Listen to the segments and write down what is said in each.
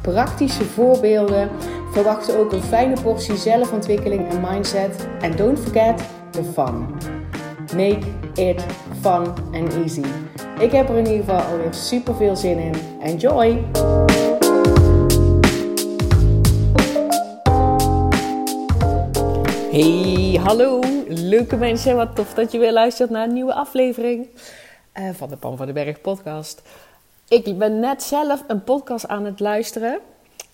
praktische voorbeelden. Verwacht ook een fijne portie zelfontwikkeling en mindset. En don't forget the fun. Make it fun and easy. Ik heb er in ieder geval alweer super veel zin in. Enjoy! Hey, hallo leuke mensen. Wat tof dat je weer luistert naar een nieuwe aflevering uh, van de Pan van den Berg podcast. Ik ben net zelf een podcast aan het luisteren.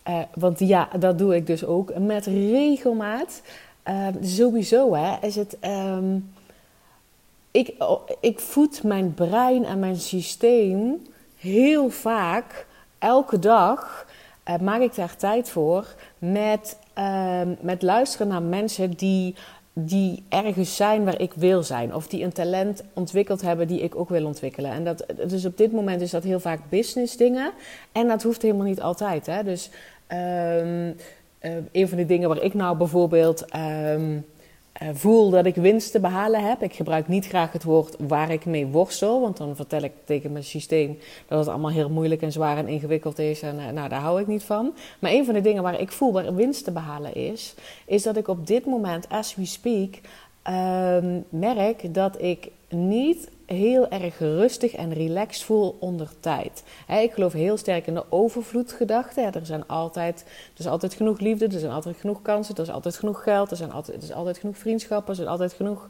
Uh, want ja, dat doe ik dus ook met regelmaat. Uh, sowieso hè, is het... Um, ik, ik voed mijn brein en mijn systeem heel vaak, elke dag, uh, maak ik daar tijd voor met, uh, met luisteren naar mensen die, die ergens zijn waar ik wil zijn. Of die een talent ontwikkeld hebben die ik ook wil ontwikkelen. En dat, dus op dit moment is dat heel vaak business dingen. En dat hoeft helemaal niet altijd. Hè? Dus um, uh, een van de dingen waar ik nou bijvoorbeeld... Uh, voel dat ik winst te behalen heb. Ik gebruik niet graag het woord waar ik mee worstel, want dan vertel ik tegen mijn systeem dat het allemaal heel moeilijk en zwaar en ingewikkeld is. En uh, nou, daar hou ik niet van. Maar een van de dingen waar ik voel waar winst te behalen is, is dat ik op dit moment, as we speak, uh, merk dat ik niet heel erg rustig en relaxed voel onder tijd. ik geloof heel sterk in de overvloedgedachte. er, zijn altijd, er is altijd genoeg liefde, er zijn altijd genoeg kansen, er is altijd genoeg geld, er, zijn altijd, er is altijd genoeg vriendschappen, er is altijd genoeg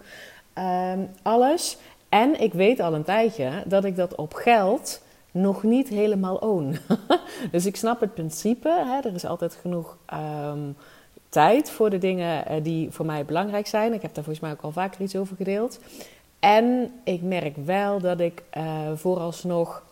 um, alles. En ik weet al een tijdje dat ik dat op geld nog niet helemaal own. dus ik snap het principe. er is altijd genoeg um, tijd voor de dingen eh, die voor mij belangrijk zijn. Ik heb daar volgens mij ook al vaker iets over gedeeld. En ik merk wel dat ik uh, vooralsnog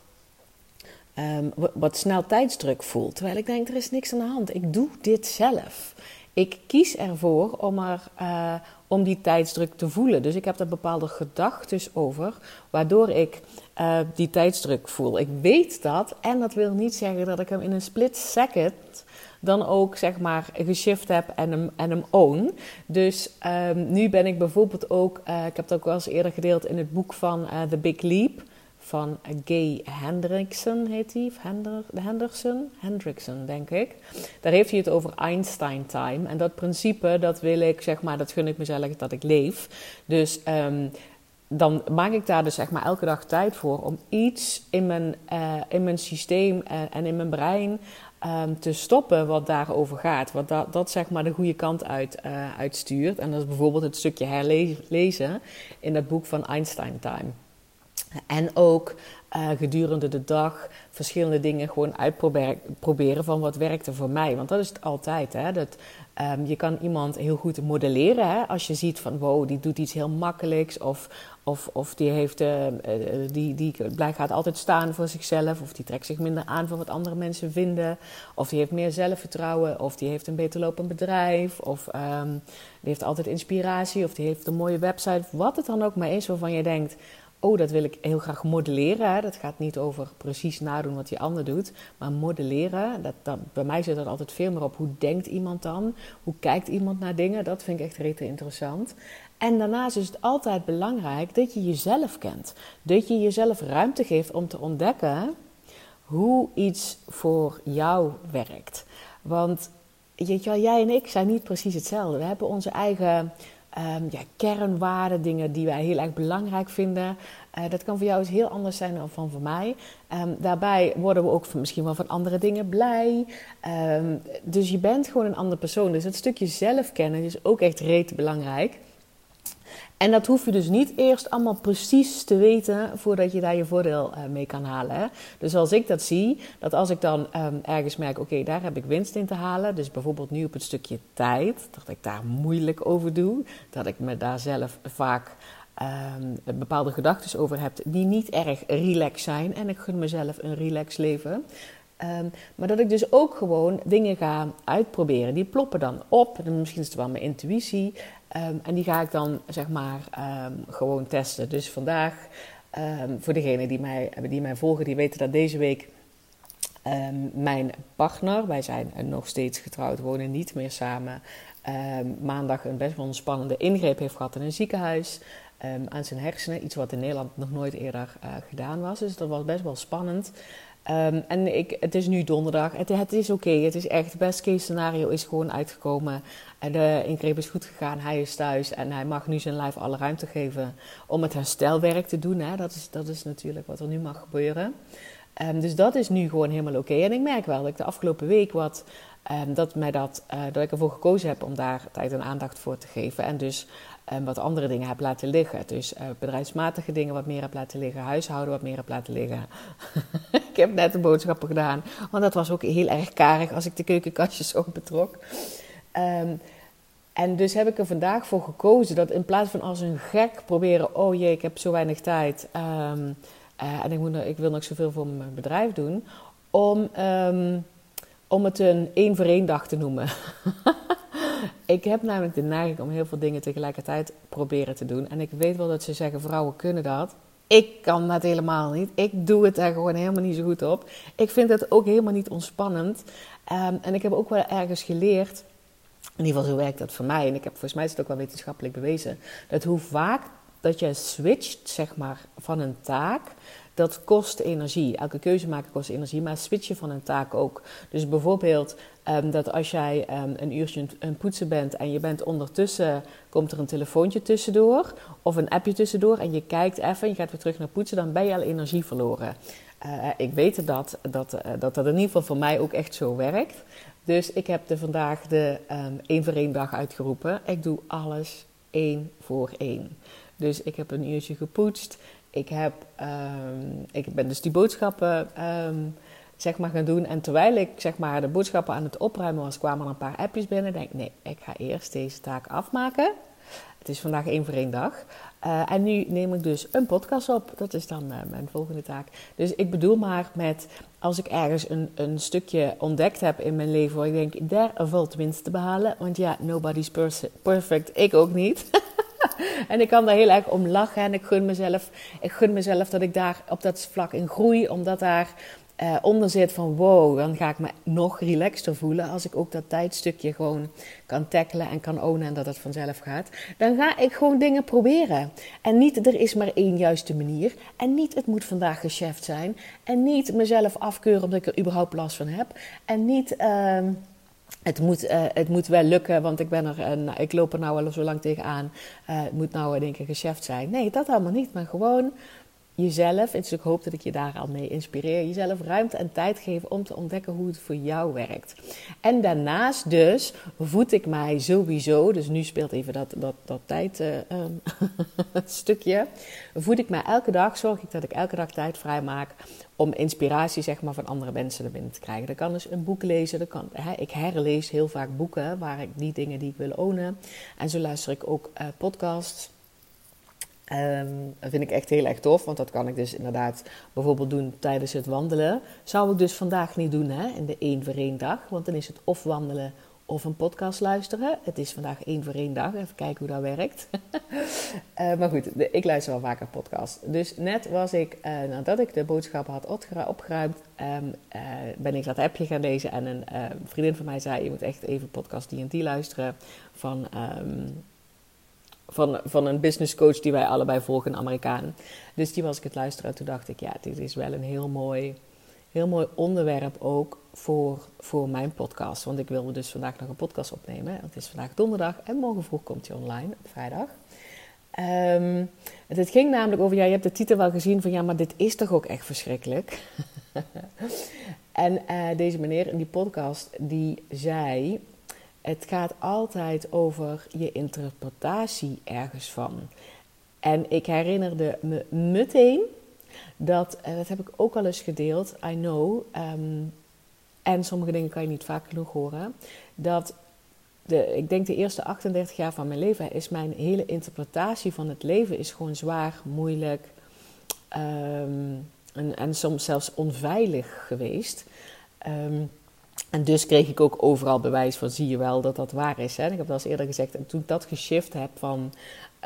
um, wat snel tijdsdruk voel. Terwijl ik denk, er is niks aan de hand. Ik doe dit zelf. Ik kies ervoor om, er, uh, om die tijdsdruk te voelen. Dus ik heb daar bepaalde gedachten over, waardoor ik uh, die tijdsdruk voel. Ik weet dat en dat wil niet zeggen dat ik hem in een split second dan ook zeg maar geshift heb en hem, en hem own. Dus um, nu ben ik bijvoorbeeld ook, uh, ik heb het ook wel eens eerder gedeeld in het boek van uh, The Big Leap van Gay Hendrickson heet hij, Hender, Henderson, Hendrickson denk ik. Daar heeft hij het over Einstein time en dat principe dat wil ik zeg maar, dat gun ik mezelf dat ik leef. Dus um, dan maak ik daar dus zeg maar elke dag tijd voor om iets in mijn, uh, in mijn systeem en in mijn brein um, te stoppen wat daarover gaat. Wat dat, dat zeg maar de goede kant uit, uh, uitstuurt. En dat is bijvoorbeeld het stukje herlezen in dat boek van Einstein Time. En ook uh, gedurende de dag verschillende dingen gewoon uitproberen van wat werkte voor mij. Want dat is het altijd. Hè? Dat, um, je kan iemand heel goed modelleren. Hè? Als je ziet van wow, die doet iets heel makkelijks. Of, of, of die, heeft, uh, die, die gaat altijd staan voor zichzelf. Of die trekt zich minder aan voor wat andere mensen vinden. Of die heeft meer zelfvertrouwen. Of die heeft een beter lopend bedrijf. Of um, die heeft altijd inspiratie. Of die heeft een mooie website. Wat het dan ook maar is waarvan je denkt oh, dat wil ik heel graag modelleren. Dat gaat niet over precies nadoen wat die ander doet, maar modelleren. Dat, dat, bij mij zit dat altijd veel meer op hoe denkt iemand dan? Hoe kijkt iemand naar dingen? Dat vind ik echt rete interessant. En daarnaast is het altijd belangrijk dat je jezelf kent. Dat je jezelf ruimte geeft om te ontdekken hoe iets voor jou werkt. Want je jij en ik zijn niet precies hetzelfde. We hebben onze eigen um, ja, kernwaarden, dingen die wij heel erg belangrijk vinden. Uh, dat kan voor jou eens heel anders zijn dan van voor mij. Um, daarbij worden we ook misschien wel van andere dingen blij. Um, dus je bent gewoon een andere persoon. Dus het stukje zelfkennen is ook echt reet belangrijk. En dat hoef je dus niet eerst allemaal precies te weten voordat je daar je voordeel uh, mee kan halen. Dus als ik dat zie, dat als ik dan um, ergens merk, oké, daar heb ik winst in te halen. Dus bijvoorbeeld nu op het stukje tijd, dat ik daar moeilijk over doe. Dat ik me daar zelf vaak um, bepaalde gedachten over heb die niet erg relaxed zijn. En ik gun mezelf een relaxed leven. Ehm, maar dat ik dus ook gewoon dingen ga uitproberen. Die ploppen dan op. Misschien is het wel mijn intuïtie. Ehm, en die ga ik dan zeg maar ehm, gewoon testen. Dus vandaag, voor degenen die mij, die mij volgen, die weten dat deze week mijn partner, wij zijn nog steeds getrouwd, wonen niet meer samen. maandag een best wel spannende ingreep heeft gehad in een ziekenhuis. aan zijn hersenen. Iets wat in Nederland nog nooit eerder uh, gedaan was. Dus dat was best wel spannend. Um, en ik, het is nu donderdag. Het, is oké. Het is echt. Best case scenario is gewoon uitgekomen. De ingreep is goed gegaan. Hij is thuis. En hij mag nu zijn lijf alle ruimte geven om het herstelwerk te doen. Hè. Dat, is, dat is natuurlijk wat er nu mag gebeuren. Um, dus dat is nu gewoon helemaal oké. En ik merk wel dat ik de afgelopen week wat. Um, dat, mij dat, uh, dat ik ervoor gekozen heb om daar tijd en aandacht voor te geven. En dus en wat andere dingen heb laten liggen. Dus uh, bedrijfsmatige dingen wat meer heb laten liggen. Huishouden wat meer heb laten liggen. ik heb net de boodschappen gedaan. Want dat was ook heel erg karig als ik de keukenkastjes ook betrok. Um, en dus heb ik er vandaag voor gekozen dat in plaats van als een gek proberen... oh jee, ik heb zo weinig tijd um, uh, en ik, moet, ik wil nog zoveel voor mijn bedrijf doen... om, om het een één voor één dag te noemen. Ik heb namelijk de neiging om heel veel dingen tegelijkertijd proberen te doen. En ik weet wel dat ze zeggen: vrouwen kunnen dat. Ik kan dat helemaal niet. Ik doe het daar gewoon helemaal niet zo goed op. Ik vind het ook helemaal niet ontspannend. Um, en ik heb ook wel ergens geleerd. In ieder geval zo werkt dat voor mij. En ik heb volgens mij is het ook wel wetenschappelijk bewezen. Dat hoe vaak dat je switcht, zeg maar, van een taak dat kost energie. Elke keuze maken kost energie, maar switchen van een taak ook. Dus bijvoorbeeld um, dat als jij um, een uurtje een poetsen bent en je bent ondertussen, komt er een telefoontje tussendoor of een appje tussendoor en je kijkt even en je gaat weer terug naar poetsen, dan ben je al energie verloren. Uh, ik weet dat dat, uh, dat dat in ieder geval voor mij ook echt zo werkt. Dus ik heb er vandaag de um, één voor één dag uitgeroepen. Ik doe alles één voor één. Dus ik heb een uurtje gepoetst. Ik, heb, um, ik ben dus die boodschappen um, zeg maar gaan doen. En terwijl ik zeg maar, de boodschappen aan het opruimen was, kwamen er een paar appjes binnen. Ik denk nee, ik ga eerst deze taak afmaken. Het is vandaag één voor één dag. Uh, en nu neem ik dus een podcast op. Dat is dan uh, mijn volgende taak. Dus ik bedoel maar met als ik ergens een, een stukje ontdekt heb in mijn leven waar ik denk, daar valt winst te behalen. Want ja, nobody's perfect. Ik ook niet. en ik kan daar heel erg om lachen. En ik gun mezelf, ik gun mezelf dat ik daar op dat vlak in groei. Omdat daar uh, onder zit van wow, dan ga ik me nog relaxter voelen. Als ik ook dat tijdstukje gewoon kan tackelen en kan ownen en dat het vanzelf gaat. Dan ga ik gewoon dingen proberen. En niet er is maar één juiste manier. En niet het moet vandaag geschäft zijn. En niet mezelf afkeuren omdat ik er überhaupt last van heb. En niet... Uh, het moet, uh, het moet wel lukken, want ik, ben er, en ik loop er nou al zo lang tegenaan. Uh, het moet nou denk ik geschäft zijn. Nee, dat allemaal niet. Maar gewoon jezelf, dus ik hoop dat ik je daar al mee inspireer, jezelf ruimte en tijd geven om te ontdekken hoe het voor jou werkt. En daarnaast dus voed ik mij sowieso, dus nu speelt even dat, dat, dat tijd uh, um, stukje, voed ik mij elke dag, zorg ik dat ik elke dag tijd vrij maak om inspiratie zeg maar, van andere mensen er binnen te krijgen. Dat kan dus een boek lezen, dat kan, hè, ik herlees heel vaak boeken waar ik die dingen die ik wil ownen. En zo luister ik ook uh, podcasts. Um, dat vind ik echt heel erg tof, want dat kan ik dus inderdaad bijvoorbeeld doen tijdens het wandelen. Zou ik dus vandaag niet doen hè, in de één voor één dag, want dan is het of wandelen of een podcast luisteren. Het is vandaag één voor één dag, even kijken hoe dat werkt. uh, maar goed, ik luister wel vaker podcast. Dus net was ik, uh, nadat ik de boodschappen had opgeruimd, um, uh, ben ik dat appje gaan lezen en een vriendin van mij zei, je moet echt even podcast die en die luisteren van... Um, van, van een business coach die wij allebei volgen, een Amerikaan. Dus die was ik het luisteren en toen dacht ik, ja, dit is wel een heel mooi, heel mooi onderwerp ook voor, voor mijn podcast. Want ik wilde dus vandaag nog een podcast opnemen. Het is vandaag donderdag en morgen vroeg komt hij online, op vrijdag. Um, het ging namelijk over, ja, je hebt de titel wel gezien van, ja, maar dit is toch ook echt verschrikkelijk. en uh, deze meneer in die podcast, die zei, het gaat altijd over je interpretatie ergens van. En ik herinnerde me meteen dat, en dat heb ik ook al eens gedeeld, I know, um, en sommige dingen kan je niet vaak genoeg horen, dat de, ik denk de eerste 38 jaar van mijn leven is mijn hele interpretatie van het leven is gewoon zwaar, moeilijk um, en, en soms zelfs onveilig geweest. Ehm, en dus kreeg ik ook overal bewijs van, zie je wel dat dat waar is. Hè? Ik heb dat al eerder gezegd. En toen ik dat geshift heb van,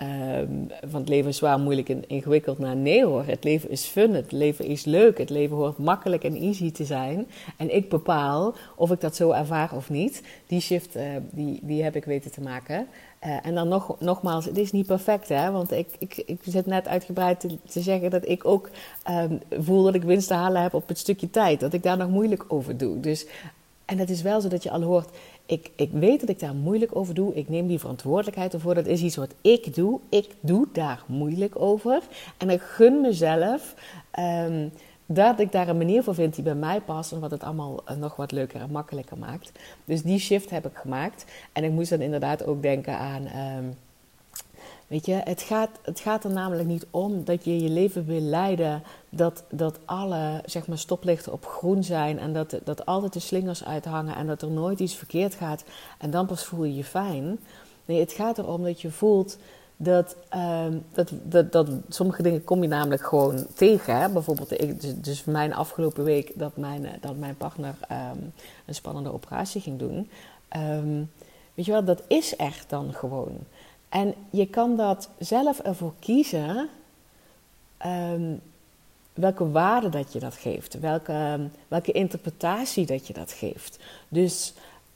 um, van het leven is zwaar, moeilijk en ingewikkeld naar nee hoor. Het leven is fun, het leven is leuk, het leven hoort makkelijk en easy te zijn. En ik bepaal of ik dat zo ervaar of niet. Die shift, uh, die, die heb ik weten te maken. Uh, en dan nog, nogmaals, het is niet perfect, hè? want ik, ik, ik zit net uitgebreid te, zeggen dat ik ook um, voel dat ik winst te halen heb op het stukje tijd. Dat ik daar nog moeilijk over doe. Dus en het is wel zo dat je al hoort, ik, ik weet dat ik daar moeilijk over doe. Ik neem die verantwoordelijkheid ervoor. Dat is iets wat ik doe. Ik doe daar moeilijk over. En ik gun mezelf um, dat ik daar een manier voor vind die bij mij past. En wat het allemaal uh, nog wat leuker en makkelijker maakt. Dus die shift heb ik gemaakt. En ik moest dan inderdaad ook denken aan... Um, Weet je, het gaat, het gaat er namelijk niet om dat je je leven wil leiden, dat, dat alle zeg maar, stoplichten op groen zijn en dat, dat altijd de slingers uithangen en dat er nooit iets verkeerd gaat en dan pas voel je je fijn. Nee, het gaat erom dat je voelt dat, um, dat, dat, dat sommige dingen kom je namelijk gewoon tegen. Hè? Bijvoorbeeld, dus, dus mijn afgelopen week dat mijn, dat mijn partner um, een spannende operatie ging doen. Um, weet je wel, dat is echt dan gewoon. En je kan dat zelf ervoor kiezen um, welke waarde dat je dat geeft, welke, welke interpretatie dat je dat geeft. Dus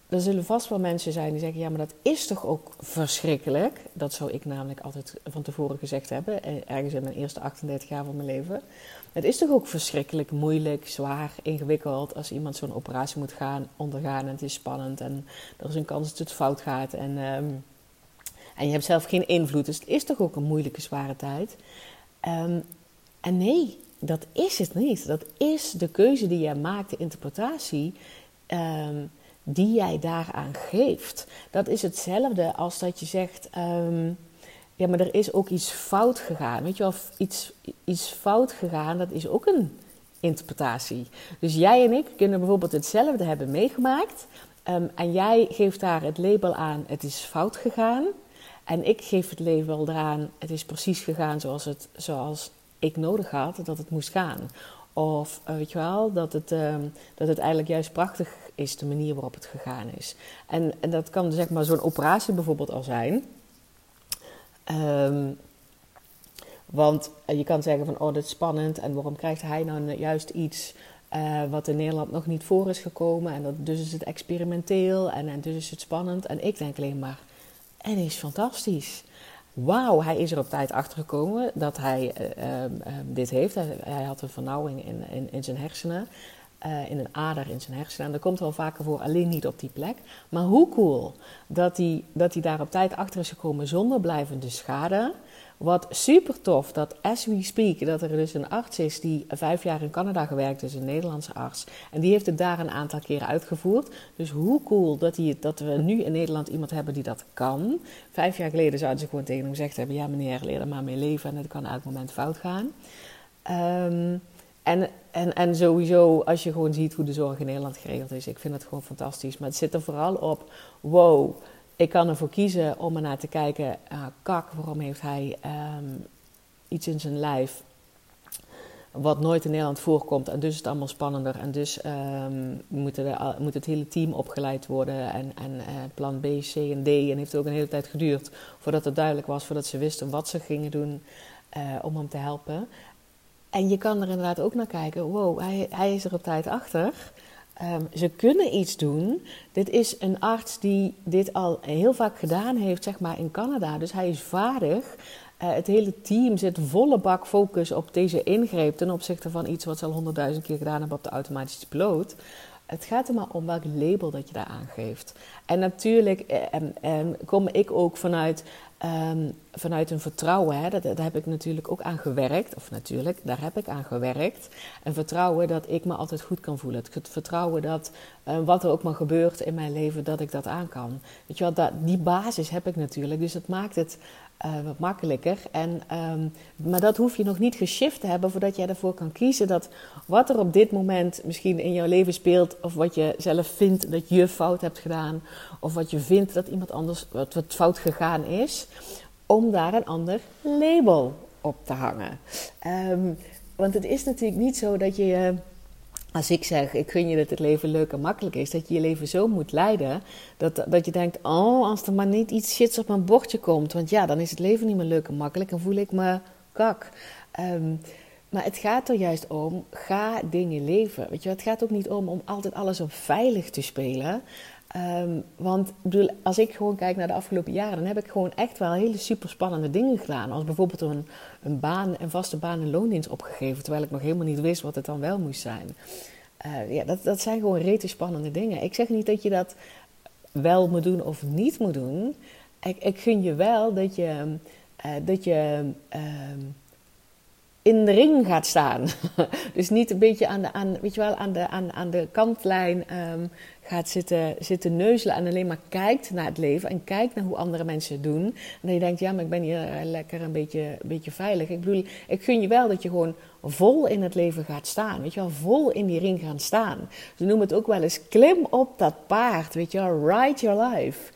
er zullen vast wel mensen zijn die zeggen: ja, maar dat is toch ook verschrikkelijk. Dat zou ik namelijk altijd van tevoren gezegd hebben, eh, ergens in mijn eerste 38 jaar van mijn leven. Het is toch ook verschrikkelijk moeilijk, zwaar, ingewikkeld als iemand zo'n operatie moet gaan, ondergaan en het is spannend en er is een kans dat het fout gaat. En. Um, en je hebt zelf geen invloed, dus het is toch ook een moeilijke, zware tijd. Um, en nee, dat is het niet. Dat is de keuze die jij maakt, de interpretatie um, die jij daaraan geeft. Dat is hetzelfde als dat je zegt. Um, ja, maar er is ook iets fout gegaan. Weet je wel, iets, iets fout gegaan, dat is ook een interpretatie. Dus jij en ik kunnen bijvoorbeeld hetzelfde hebben meegemaakt. En jij geeft daar het label aan: het is fout gegaan. En ik geef het label eraan, het is precies gegaan zoals, het, zoals ik nodig had dat het moest gaan. Of uh, weet je wel, dat het, uh, dat het eigenlijk juist prachtig is, de manier waarop het gegaan is. En, en dat kan zeg maar zo'n operatie bijvoorbeeld al zijn. Um, want uh, je kan zeggen van, oh, dat is spannend. En waarom krijgt hij nou juist iets uh, wat in Nederland nog niet voor is gekomen? En dat, dus is het experimenteel en, en dus is het spannend. En ik denk alleen maar, en is fantastisch. Wauw, hij is er op tijd achter gekomen dat hij uh, uh, dit heeft. Hij, had een vernauwing in, in, in zijn hersenen, uh, in een ader in zijn hersenen. En dat komt wel vaker voor, alleen niet op die plek. Maar hoe cool dat hij, dat hij daar op tijd achter is gekomen zonder blijvende schade. Wat super tof dat as we speak, dat er dus een arts is die vijf jaar in Canada gewerkt is, een Nederlandse arts. En die heeft het daar een aantal keren uitgevoerd. Dus hoe cool dat, die, dat we nu in Nederland iemand hebben die dat kan. Vijf jaar geleden zouden ze gewoon tegen hem gezegd hebben: ja meneer, leer er maar mee leven en het kan elk moment fout gaan. Um, en, en, en sowieso, als je gewoon ziet hoe de zorg in Nederland geregeld is, ik vind het gewoon fantastisch. Maar het zit er vooral op, wow, ik kan ervoor kiezen om er naar te kijken, uh, kak, waarom heeft hij um, iets in zijn lijf wat nooit in Nederland voorkomt. En dus is het allemaal spannender. En dus um, moet, moet, het hele team opgeleid worden. En, en uh, plan B, C en D. En heeft ook een hele tijd geduurd voordat het duidelijk was, voordat ze wisten wat ze gingen doen uh, om hem te helpen. En je kan er inderdaad ook naar kijken. Wow, hij, hij is er op tijd achter. Um, ze kunnen iets doen. Dit is een arts die dit al heel vaak gedaan heeft, zeg maar in Canada. Dus hij is vaardig. Uh, het hele team zit volle bak focus op deze ingreep ten opzichte van iets wat ze al honderdduizend keer gedaan hebben op de automatische piloot. Het gaat er maar om welk label dat je daar aangeeft. En natuurlijk eh, kom ik ook vanuit, um, vanuit een vertrouwen. Hè. Dat, daar heb ik natuurlijk ook aan gewerkt. Of natuurlijk, daar heb ik aan gewerkt. Een vertrouwen dat ik me altijd goed kan voelen. Het vertrouwen dat uh, wat er ook maar gebeurt in mijn leven, dat ik dat aan kan. Weet je wel, dat, die basis heb ik natuurlijk. Dus het maakt het uh, wat makkelijker. En, um, maar dat hoef je nog niet geshift te hebben voordat jij ervoor kan kiezen dat wat er op dit moment misschien in jouw leven speelt, of wat je zelf vindt dat je fout hebt gedaan, of wat je vindt dat iemand anders wat, fout gegaan is, om daar een ander label op te hangen. Um, want het is natuurlijk niet zo dat je als ik zeg, ik gun je dat het leven leuk en makkelijk is, dat je je leven zo moet leiden, dat, dat je denkt, oh, als er maar niet iets shits op mijn bordje komt, want ja, dan is het leven niet meer leuk en makkelijk en voel ik me kak. Ehm, maar het gaat er juist om, ga dingen leven. Weet je, het gaat ook niet om om altijd alles op veilig te spelen. Ehm, want bedoel, als ik gewoon kijk naar de afgelopen jaren, dan heb ik gewoon echt wel hele super spannende dingen gedaan. Als bijvoorbeeld een, een baan, een vaste baan en loondienst opgegeven, terwijl ik nog helemaal niet wist wat het dan wel moest zijn. Uh, ja, dat, dat zijn gewoon rete spannende dingen. Ik zeg niet dat je dat wel moet doen of niet moet doen. Ik, ik gun je wel dat je, uh, dat je uh, in de ring gaat staan. dus niet een beetje aan de, aan, weet je wel, aan de, aan, aan de kantlijn um, gaat zitten, zitten neuzelen en alleen maar kijkt naar het leven en kijkt naar hoe andere mensen het doen. En dan je denkt, ja, maar ik ben hier eh, lekker een beetje, een beetje veilig. Ik bedoel, ik gun je wel dat je gewoon vol in het leven gaat staan. Weet je wel, vol in die ring gaan staan. Ze noemen het ook wel eens klim op dat paard. Weet je wel, ride your life.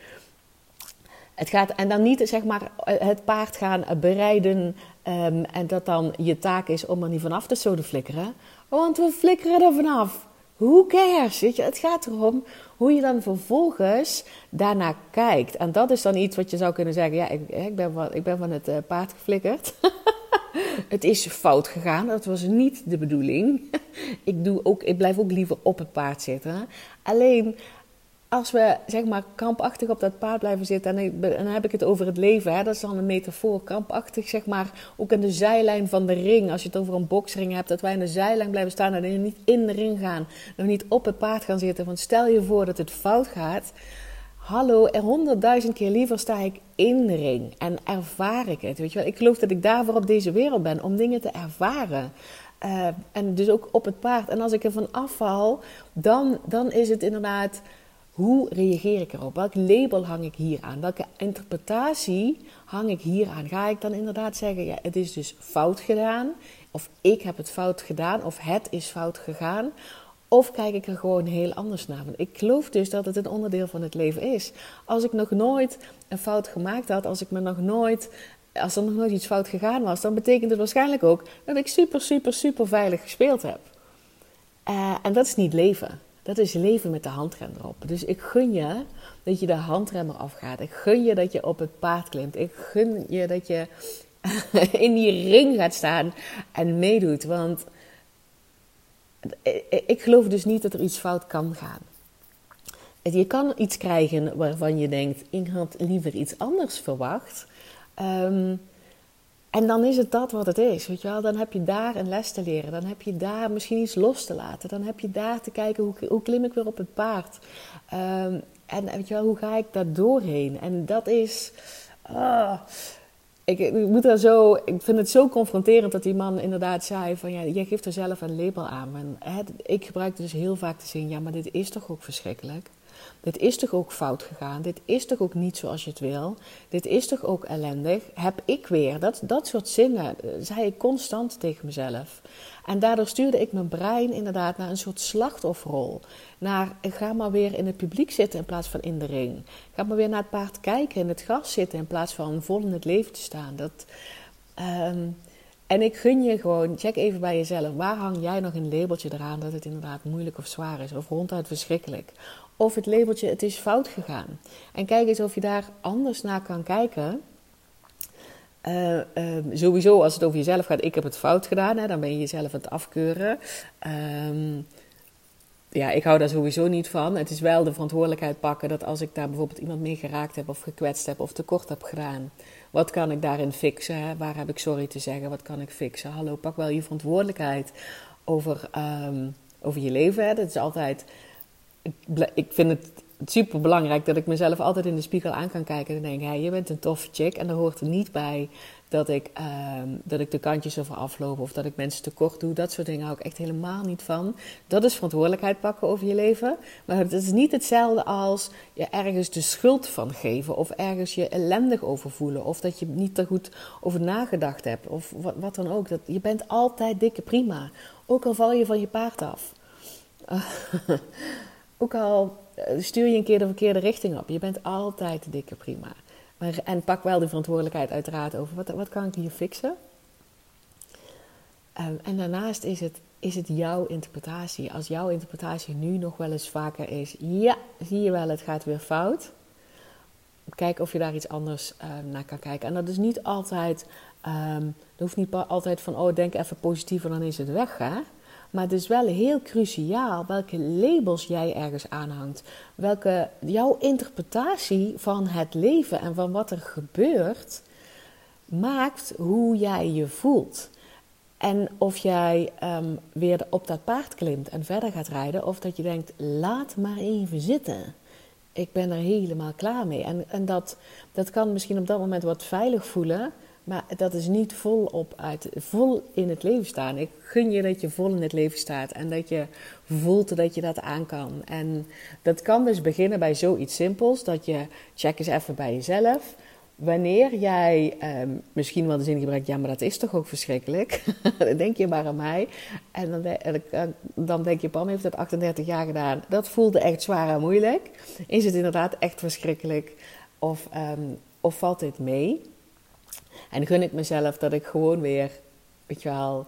Het gaat, en dan niet zeg maar het paard gaan bereiden um, en dat dan je taak is om er niet vanaf te zoden flikkeren. Want we flikkeren er vanaf. Who cares? Weet je, het gaat erom hoe je dan vervolgens daarnaar kijkt. En dat is dan iets wat je zou kunnen zeggen: ja, ik, ik, ben, van, ik ben van het uh, paard geflikkerd. het is fout gegaan. Dat was niet de bedoeling. ik, doe ook, ik blijf ook liever op het paard zitten. Alleen als we zeg maar kampachtig op dat paard blijven zitten, en dan heb ik het over het leven, hè, dat is dan een metafoor, kampachtig zeg maar, ook in de zijlijn van de ring. Als je het over een boksring hebt, dat wij in de zijlijn blijven staan en niet in de ring gaan, we niet op het paard gaan zitten. Want stel je voor dat het fout gaat, hallo, er honderdduizend keer liever sta ik in de ring en ervaar ik het. Weet je wel? Ik geloof dat ik daarvoor op deze wereld ben, om dingen te ervaren. Uh, en dus ook op het paard. En als ik ervan afval, dan, dan is het inderdaad hoe reageer ik erop? Welk label hang ik hier aan? Welke interpretatie hang ik hier aan? Ga ik dan inderdaad zeggen, ja, het is dus fout gedaan, of ik heb het fout gedaan, of het is fout gegaan? Of kijk ik er gewoon heel anders naar? Want ik geloof dus dat het een onderdeel van het leven is. Als ik nog nooit een fout gemaakt had, als ik me nog nooit als er nog nooit iets fout gegaan was, dan betekent het waarschijnlijk ook dat ik super, super, super veilig gespeeld heb. Uh, en dat is niet leven. Dat is leven met de handrem erop. Dus ik gun je dat je de handrem eraf gaat. Ik gun je dat je op het paard klimt. Ik gun je dat je in die ring gaat staan en meedoet. Want ik geloof dus niet dat er iets fout kan gaan. Je kan iets krijgen waarvan je denkt: ik had liever iets anders verwacht. Um, en dan is het dat wat het is. Weet je wel? Dan heb je daar een les te leren. Dan heb je daar misschien iets los te laten. Dan heb je daar te kijken hoe, hoe klim ik weer op het paard. Um, en weet je wel, hoe ga ik daar doorheen? En dat is. Uh, ik, ik, moet zo, ik vind het zo confronterend dat die man inderdaad zei: van ja, jij geeft er zelf een label aan. En, ik gebruik dus heel vaak te zien: ja, maar dit is toch ook verschrikkelijk? Dit is toch ook fout gegaan? Dit is toch ook niet zoals je het wil? Dit is toch ook ellendig? Heb ik weer? Dat, dat soort zinnen eh, zei ik constant tegen mezelf. En daardoor stuurde ik mijn brein inderdaad naar een soort slachtofferrol. Naar, ga maar weer in het publiek zitten in plaats van in de ring. Ga maar weer naar het paard kijken, in het gras zitten in plaats van vol in het leven te staan. Dat, ehm, en ik gun je gewoon, check even bij jezelf. Waar hang jij nog een labeltje eraan dat het inderdaad moeilijk of zwaar is? Of ronduit verschrikkelijk? Of het labeltje het is fout gegaan. En kijk eens of je daar anders naar kan kijken. Uh, uh, sowieso als het over jezelf gaat, ik heb het fout gedaan, hè, dan ben je jezelf aan het afkeuren. Uh, ja, ik hou daar sowieso niet van. Het is wel de verantwoordelijkheid pakken dat als ik daar bijvoorbeeld iemand mee geraakt heb of gekwetst heb of tekort heb gedaan, wat kan ik daarin fixen? Waar heb ik sorry te zeggen? Wat kan ik fixen? Hallo, pak wel je verantwoordelijkheid over, um, over je leven. Hè? Dat is altijd ik vind het super belangrijk dat ik mezelf altijd in de spiegel aan kan kijken en denk: hey, je bent een toffe chick. En daar hoort er niet bij dat ik, uh, dat ik de kantjes over afloop of dat ik mensen tekort doe. Dat soort dingen hou ik echt helemaal niet van. Dat is verantwoordelijkheid pakken over je leven. Maar het is niet hetzelfde als je ergens de schuld van geven of ergens je ellendig over voelen of dat je niet er goed over nagedacht hebt of wat, wat dan ook. Dat, je bent altijd dikke prima. Ook al val je van je paard af. ook al eh, stuur je een keer de verkeerde richting op, je bent altijd de dikke prima. En pak wel de verantwoordelijkheid uiteraard over wat, wat kan ik hier fixen. Um, en daarnaast is het is het jouw interpretatie. Als jouw interpretatie nu nog wel eens vaker is: ja, zie je wel, het gaat weer fout. Kijk of je daar iets anders uh, naar kan kijken. En dat is niet altijd, um, dat hoeft niet altijd van: oh, denk even positief en dan is het weg. Hè? Maar het is wel heel cruciaal welke labels jij ergens aanhangt. Welke jouw interpretatie van het leven en van wat er gebeurt maakt hoe jij je voelt. En of jij um, weer op dat paard klimt en verder gaat rijden, of dat je denkt: laat maar even zitten. Ik ben er helemaal klaar mee. En, en dat, dat kan misschien op dat moment wat veilig voelen, maar dat is niet volop uit, vol in het leven staan. Ik gun je dat je vol in het leven staat en dat je voelt dat je dat aan kan. En dat kan dus beginnen bij zoiets simpels, dat je check eens even bij jezelf wanneer jij ehm, misschien wel de zin gebruikt, ja, maar dat is toch ook verschrikkelijk? dan denk je maar aan mij. En dan, dan denk je, Pam heeft dat 38 jaar gedaan. Dat voelde echt zwaar en moeilijk. Is het inderdaad echt verschrikkelijk? Of, ehm, of valt dit mee? En gun ik mezelf dat ik gewoon weer, weet je wel,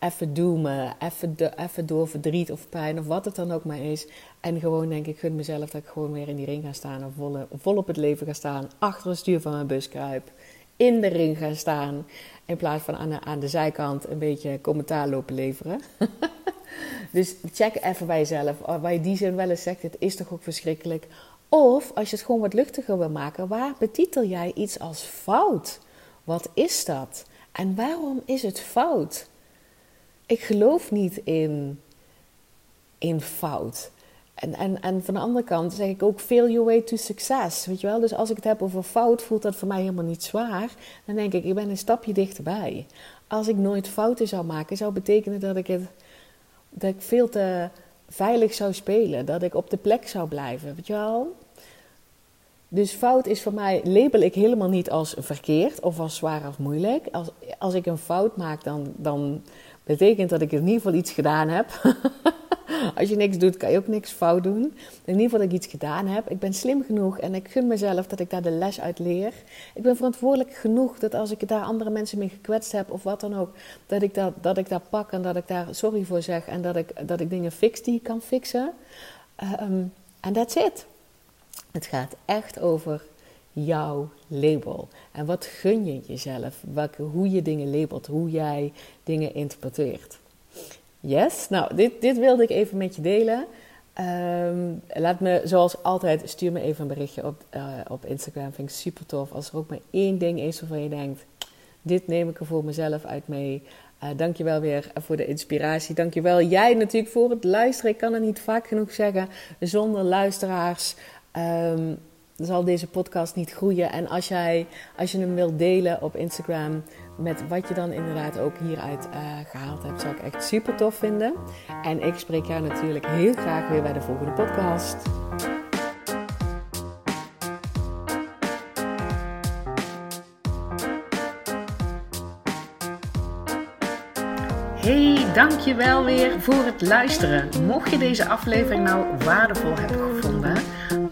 even doemen, even, de, even door verdriet of pijn of wat het dan ook maar is. En gewoon denk ik, gun mezelf dat ik gewoon weer in die ring ga staan of vol, op het leven ga staan. Achter het stuur van mijn bus kruip. In de ring gaan staan. In plaats van aan de, aan de zijkant een beetje commentaar lopen leveren. dus check even bij jezelf. Oh, waar je die zin wel eens zegt, het is toch ook verschrikkelijk. Of als je het gewoon wat luchtiger wil maken, waar betitel jij iets als fout? Wat is dat? En waarom is het fout? ik geloof niet in, in fout. En, en, en van de andere kant zeg ik ook feel your way to success. Weet je wel? Dus als ik het heb over fout, voelt dat voor mij helemaal niet zwaar. Dan denk ik, ik ben een stapje dichterbij. Als ik nooit fouten zou maken, zou betekenen dat ik, het, dat ik veel te veilig zou spelen. Dat ik op de plek zou blijven. Weet je wel? Dus fout is voor mij, label ik helemaal niet als verkeerd of als zwaar of moeilijk. Als, als ik een fout maak, dan, dan betekent dat ik in ieder geval iets gedaan heb. Als je niks doet, kan je ook niks fout doen. In ieder geval dat ik iets gedaan heb. Ik ben slim genoeg en ik gun mezelf dat ik daar de les uit leer. Ik ben verantwoordelijk genoeg dat als ik daar andere mensen mee gekwetst heb of wat dan ook, dat ik dat, dat, ik dat pak en dat ik daar sorry voor zeg en dat ik, dat ik dingen fix die ik kan fixen. En um, that's it. Het gaat echt over jouw label. En wat gun je jezelf? Welke, hoe je dingen labelt, hoe jij dingen interpreteert. Yes, nou, dit, dit wilde ik even met je delen. Um, laat me, zoals altijd, stuur me even een berichtje op, uh, op Instagram. Vind ik super tof. Als er ook maar één ding is waarvan je denkt: dit neem ik er voor mezelf uit mee. Uh, dankjewel weer voor de inspiratie. Dankjewel jij natuurlijk voor het luisteren. Ik kan het niet vaak genoeg zeggen. Zonder luisteraars um, zal deze podcast niet groeien. En als, jij, als je hem wilt delen op Instagram met wat je dan inderdaad ook hieruit uh, gehaald hebt, zou ik echt super tof vinden. En ik spreek jou natuurlijk heel graag weer bij de volgende podcast. Hey, dankjewel weer voor het luisteren. Mocht je deze aflevering nou waardevol hebben gevonden